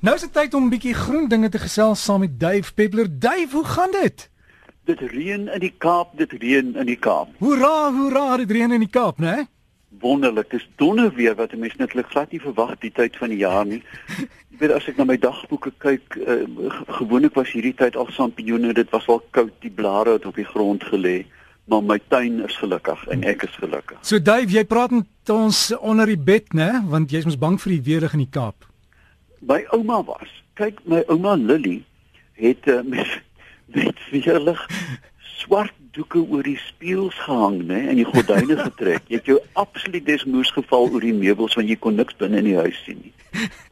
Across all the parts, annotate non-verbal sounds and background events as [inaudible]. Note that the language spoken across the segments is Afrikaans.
Nou is dit tyd om 'n bietjie groen dinge te gesels saam met Dave Peppler. Dave, hoe gaan dit? Dit reën in die Kaap, dit reën in die Kaap. Hoera, hoera, dit reën in die Kaap, né? Wonderlik. Dis donder weer wat 'n mens netlik glad nie verwag die tyd van die jaar nie. Jy weet as ek na my dagboeke kyk, uh, gewoonlik was hierdie tyd al sampioene, dit was al koud, die blare het op die grond gelê, maar my tuin is gelukkig en ek is gelukkig. So Dave, jy praat met ons onder die bed, né? Want jy's mos bang vir die weer in die Kaap my ouma was. Kyk, my ouma Lily het uh, [laughs] met met vierlig swart doeke oor die spieëls gehang, né, en die gordyne [laughs] getrek. Jy het jou absoluut desmoes geval oor die meubels want jy kon niks binne in die huis sien nie.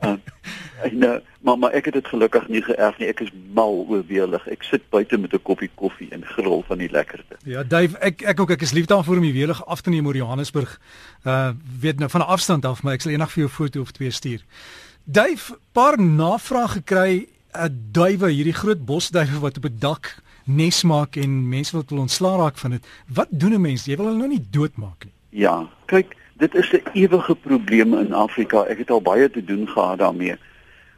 Uh, [laughs] en uh, mamma, ek het dit gelukkig nie geërf nie. Ek is mal oor weerlig. Ek sit buite met 'n koppie koffie en gril van die lekkerte. Ja, Dave, ek ek ook ek is lief daarvoor om die weerlig af te neem oor Johannesburg. Uh weet nou van 'n afstand af, maar ek sal eendag vir jou foto of twee stuur. Duif paar navraag gekry 'n uh, duwe hierdie groot bosduwe wat op 'n dak nes maak en mense wil wil ontslaa raak van dit. Wat doen 'n mens? Jy wil hulle nou nie doodmaak nie. Ja, kyk, dit is 'n ewige probleem in Afrika. Ek het al baie te doen gehad daarmee.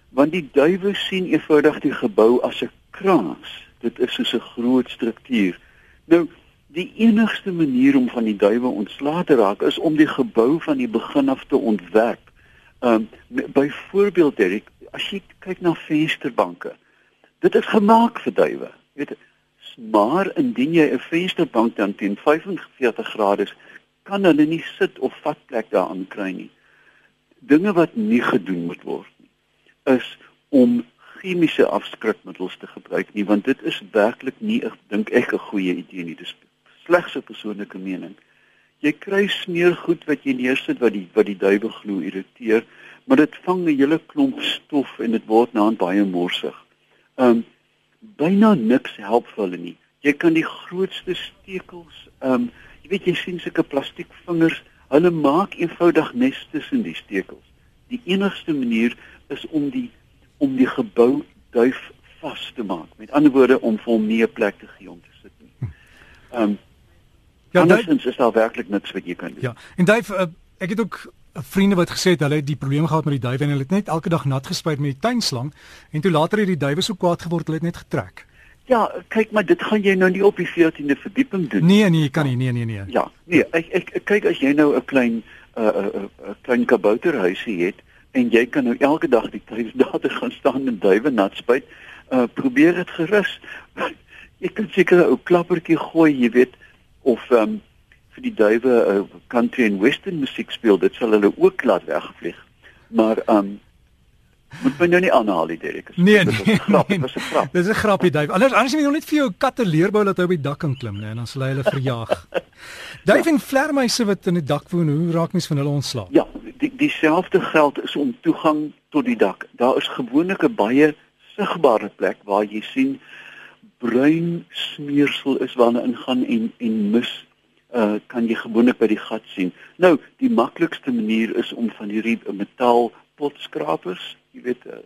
Want die duwe sien eenvoudig die gebou as 'n kraas. Dit is soos 'n groot struktuur. Nou, die enigste manier om van die duwe ontslae te raak is om die gebou van die begin af te ontwerp Ehm um, byvoorbeeld Derek, as jy kyk na vensterbanke, dit is gemaak vir duwe. Weet jy, maar indien jy 'n vensterbank dan teen 45 grade kan hulle nie sit of vat plek daaraan kry nie. Dinge wat nie gedoen moet word nie is om chemiese afskrikmiddels te gebruik nie want dit is werklik nie ek dink ek 'n goeie idee nie. Dis slegs 'n persoonlike mening jy kry smeergoed wat jy neersit wat die wat die duiwe glo irriteer, maar dit vang 'n hele klomp stof en dit word nou baie morsig. Um byna niks help vir hulle nie. Jy kan die grootste stekels, um jy weet jy sien sulke plastiek vingers, hulle maak eenvoudig nes tussen die stekels. Die enigste manier is om die om die gebou duif vas te maak. Met ander woorde om vir hom nie 'n plek te gee om te sit nie. Um Ja, Andersins is daar werklik niks wat jy kan doen. Ja. En Dave, uh, ek het ook vriende wat gesê het hulle het die probleem gehad met die duwe en hulle het net elke dag nat gespuit met die tuinslang en toe later het die duwe so kwaad geword hulle het net getrek. Ja, kyk maar dit gaan jy nou nie op die 14de verdieping doen. Nee, nee, jy kan nie. Nee, nee, nee. Ja, nee, ek ek, ek kyk as jy nou 'n klein 'n uh, 'n uh, uh, klein kabouterhuisie het en jy kan nou elke dag die tuin daar te gaan staan en duwe nat spuit, uh, probeer dit gerus. [laughs] jy kan seker 'n ou klappertjie gooi, jy weet, of ehm um, vir die duwe 'n uh, country and western musiek speel, dit sal hulle ook laat wegvlieg. Maar ehm um, moet my nou nie aanhaal nie, Derek. Nee, dit nee, grap, nee, was 'n grap. Dis 'n grappie duif. Anders anders moet jy net vir jou katte leerbou dat hy op die dak kan klim, nee, en dan sal hy hulle verjaag. [laughs] Duif en vlermuise wat in die dak woon, hoe raak mens van hulle ontslae? Ja, die dieselfde geld is om toegang tot die dak. Daar is gewoonlik 'n baie sigbare plek waar jy sien bruin smeersel is waarna ingaan en en mis uh kan jy gewoonlik by die gat sien. Nou, die maklikste manier is om van hierdie metaal potskrapers, jy weet uh,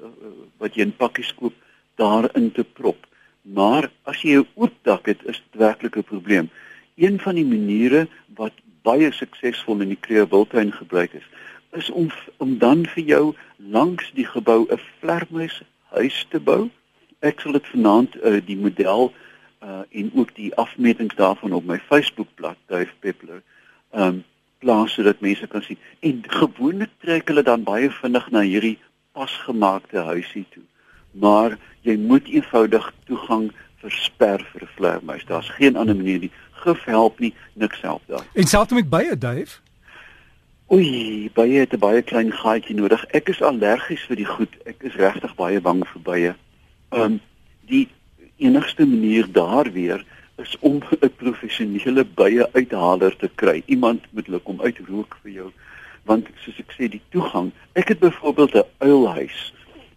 wat jy in pakkies koop, daarin te prop. Maar as jy 'n oop dak het, is dit werklik 'n probleem. Een van die maniere wat baie suksesvol in die Kreeu Wildtuin gebruik is, is om om dan vir jou langs die gebou 'n vlermuis huis te bou ek sal dit vanaand uh, die model uh, en ook die afmetings daarvan op my Facebookblad Duif Peppler um, plaas sodat mense kan sien en gewoonlik trek hulle dan baie vinnig na hierdie pasgemaakte huisie toe maar jy moet eenvoudig toegang versper vir 'n vleermuis daar's geen ander manier nie gif help nie niks help daar en selfs met baie Duif Oei, baie het 'n baie klein gaatjie nodig. Ek is allergies vir die goed. Ek is regtig baie bang vir baie. Ehm um, die enigste manier daar weer is om [laughs] 'n professionele bye uithaler te kry. Iemand moet hulle kom uitrook vir jou want soos ek sê die toegang. Ek het byvoorbeeld 'n uilhuis.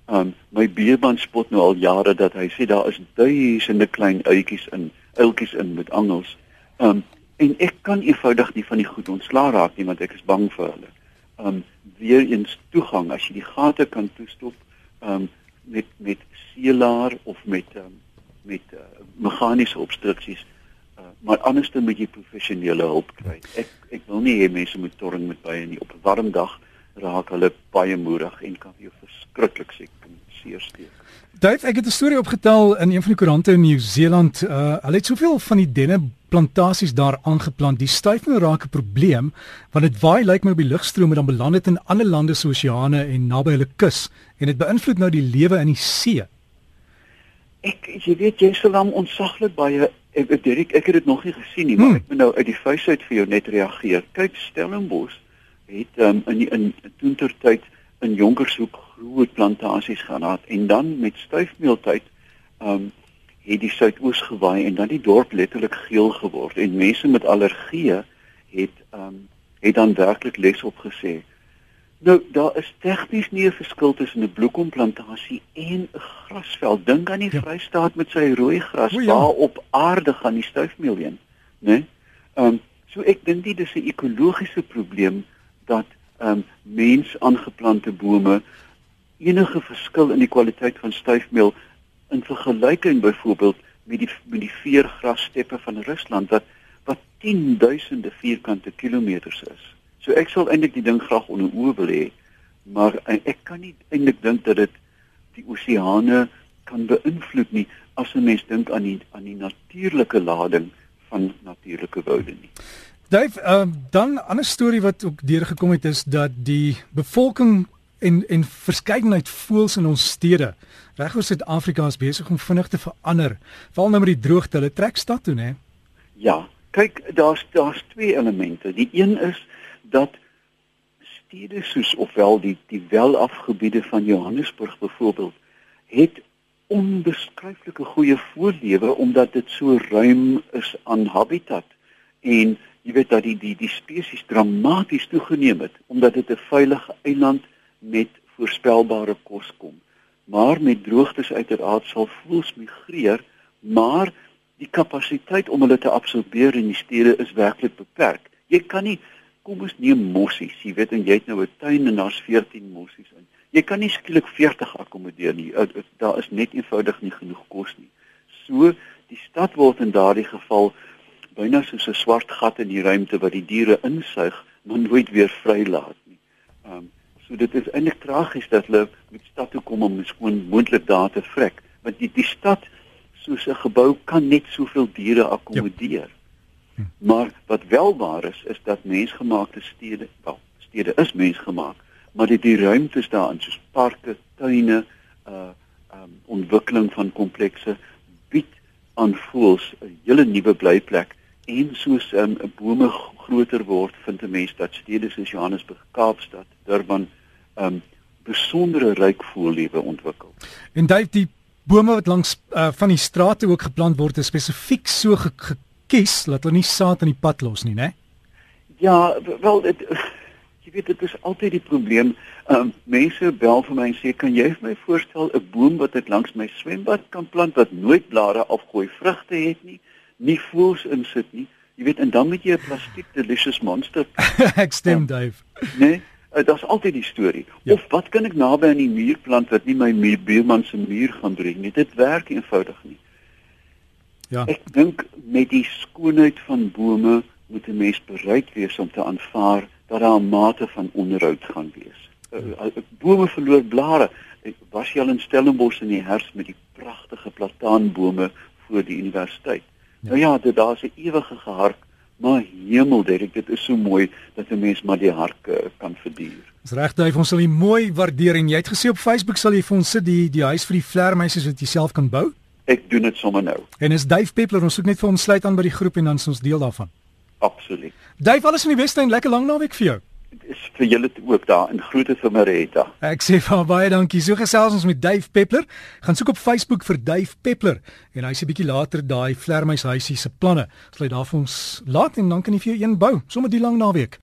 Um my buurman spot nou al jare dat hy sê daar is duisende klein uitjies in, uiltjies in met angels. Um en ek kan eenvoudig nie van die goed ontslaa raak nie want ek is bang vir hulle. Um weer eens toegang as jy die gate kan toestop. Um met met seelaar of met um, met uh, meganiese obstruksies uh, maar anderste moet jy professionele hulp kry. Ek ek wil nie hê mense moet torring met baie nie op 'n warm dag raak hulle baie moerig en kan jou verskriklik siek seersteek. Dave, ek het 'n storie opgetel in een van die koerante in Nieu-Seeland. Uh hulle het soveel van die denne plantasies daar aangeplant. Die styfmeel raak 'n probleem want dit waai lyk my op die lugstrome dan beland dit in ander lande se oseane en naby hulle kus en dit beïnvloed nou die lewe in die see. Ek jy weet jy sal hom onsaglik baie ek ek Derek, ek het dit nog nie gesien nie, maar hmm. ek moet nou uit die vuis uit vir jou net reageer. Kyk Stellenbosch het um, in die, in toentertyd in Jonkershoek groot plantasies gehad en dan met stuifmeeltyd um het die suidoos gewaai en dan die dorp letterlik geel geword en mense met allergieë het um het dan werklik les opgesê. Nou daar is tegnies nie 'n verskil tussen 'n bloekomplantasie en 'n grasveld. Dink aan die ja. Vrystaat met sy rooi gras ja. waar op aarde gaan die stuifmeel heen, né? Nee? Um so ek dink dit is 'n ekologiese probleem dat um mens aangeplante bome enige verskil in die kwaliteit van stuifmeel in vergelyking byvoorbeeld met die met die veergrassteppe van Rusland wat wat 10000de vierkante kilometers is. So ek sal eintlik die ding graag onder oë wil hê, maar ek kan nie eintlik dink dat dit die oseane kan beïnvloed nie as 'n mens dink aan die aan die natuurlike lading van natuurlike woude nie. Dave, um, dan 'n ander storie wat ook deurgekom het is dat die bevolking en en verskeidenheid voels in ons stede regoor Suid-Afrika is besig om vinnig te verander. Veral nou met die droogte, hulle trek stad toe, né? Ja, kyk, daar's daar's twee elemente. Die een is dat stede soos ofwel die die welafgebiede van Johannesburg byvoorbeeld het onbeskryflike goeie voorlewe omdat dit so ruim is aan habitat en jy weet dat die die die spesies dramaties toegeneem het omdat dit 'n veilige eiland met voorspelbare kos kom. Maar met droogtes uiteraard sal voëls migreer, maar die kapasiteit om hulle te absorbeer in die stede is werklik beperk. Jy kan nie kom ons neem mossies, jy weet en jy het nou 'n tuin en daar's 14 mossies in. Jy kan nie skielik 40 akkommodeer nie. Daar is net eenvoudig nie genoeg kos nie. So die stad word in daardie geval byna soos 'n swart gat in die ruimte wat die diere insuig, maar nooit weer vrylaat nie. Ehm um, so dit is eintlik tragies dat hulle met stad toe kom om skoon moontlik daar te vrek, want die die stad soos 'n gebou kan net soveel diere akkommodeer. Ja. Hm. Maar wat wel waar is, is dat mensgemaakte stede, wel, stede is mensgemaak, maar dit die ruimtes daarin soos parke, tuine, uh ehm um, ontwikkeling van komplekse bied aan voels 'n hele nuwe blyplek en soos um, bome groter word, vind 'n mens dat stede soos Johannesburg, Kaapstad, Durban um besondere ryk voellewe ontwikkel. En dit die bome wat langs uh, van die strate ook geplant word, is spesifiek so gekies dat hulle nie saad in die pad los nie, né? Ja, wel dit jy weet dit is altyd die probleem. Um mense bel vir my en sê kan jy vir my voorstel 'n boom wat ek langs my swembad kan plant wat nooit blare afgooi, vrugte het nie? Nie voels insit nie. Jy weet en dan moet jy 'n plastiek delicious monster. [laughs] ek stem ja. Dave. Nee, uh, daar's altyd die storie. Ja. Of wat kan ek naby aan die muur plant wat nie my buurman se muur gaan breek nie? Dit werk eenvoudig nie. Ja. Ek dink met die skoonheid van bome moet 'n mens bereid wees om te aanvaar dat daar 'n mate van onderhoud gaan wees. Uh, uh, bome verloor blare. Ek was jy al in Stellenbosch in die herfs met die pragtige plataanbome voor die universiteit. Ja. Nou ja, dit daar's 'n ewige gehark, maar hemel, Derek, dit is so mooi dat 'n mens maar die hark uh, kan verduur. Dis reg, Dave, ons sal dit mooi waardeer en jy het gesê op Facebook sal jy vir ons sit die die huis vir die vlermeisies wat jy self kan bou? Ek doen dit sommer nou. En is Dave Peppler ons soek net vir ons sluit aan by die groep en dan is ons deel daarvan. Absoluut. Dave, alles in die Weste en lekker lang naweek vir jou is vir julle ook daar in groete vir Marita. Ek sê vir baie dankie. So gesels ons met Dave Peppler. Gaan soek op Facebook vir Dave Peppler en hy's 'n bietjie later daai vlermuis huisie se planne. Hy daar vir ons laat en dan kan hy vir jou een bou sommer die lang naweek.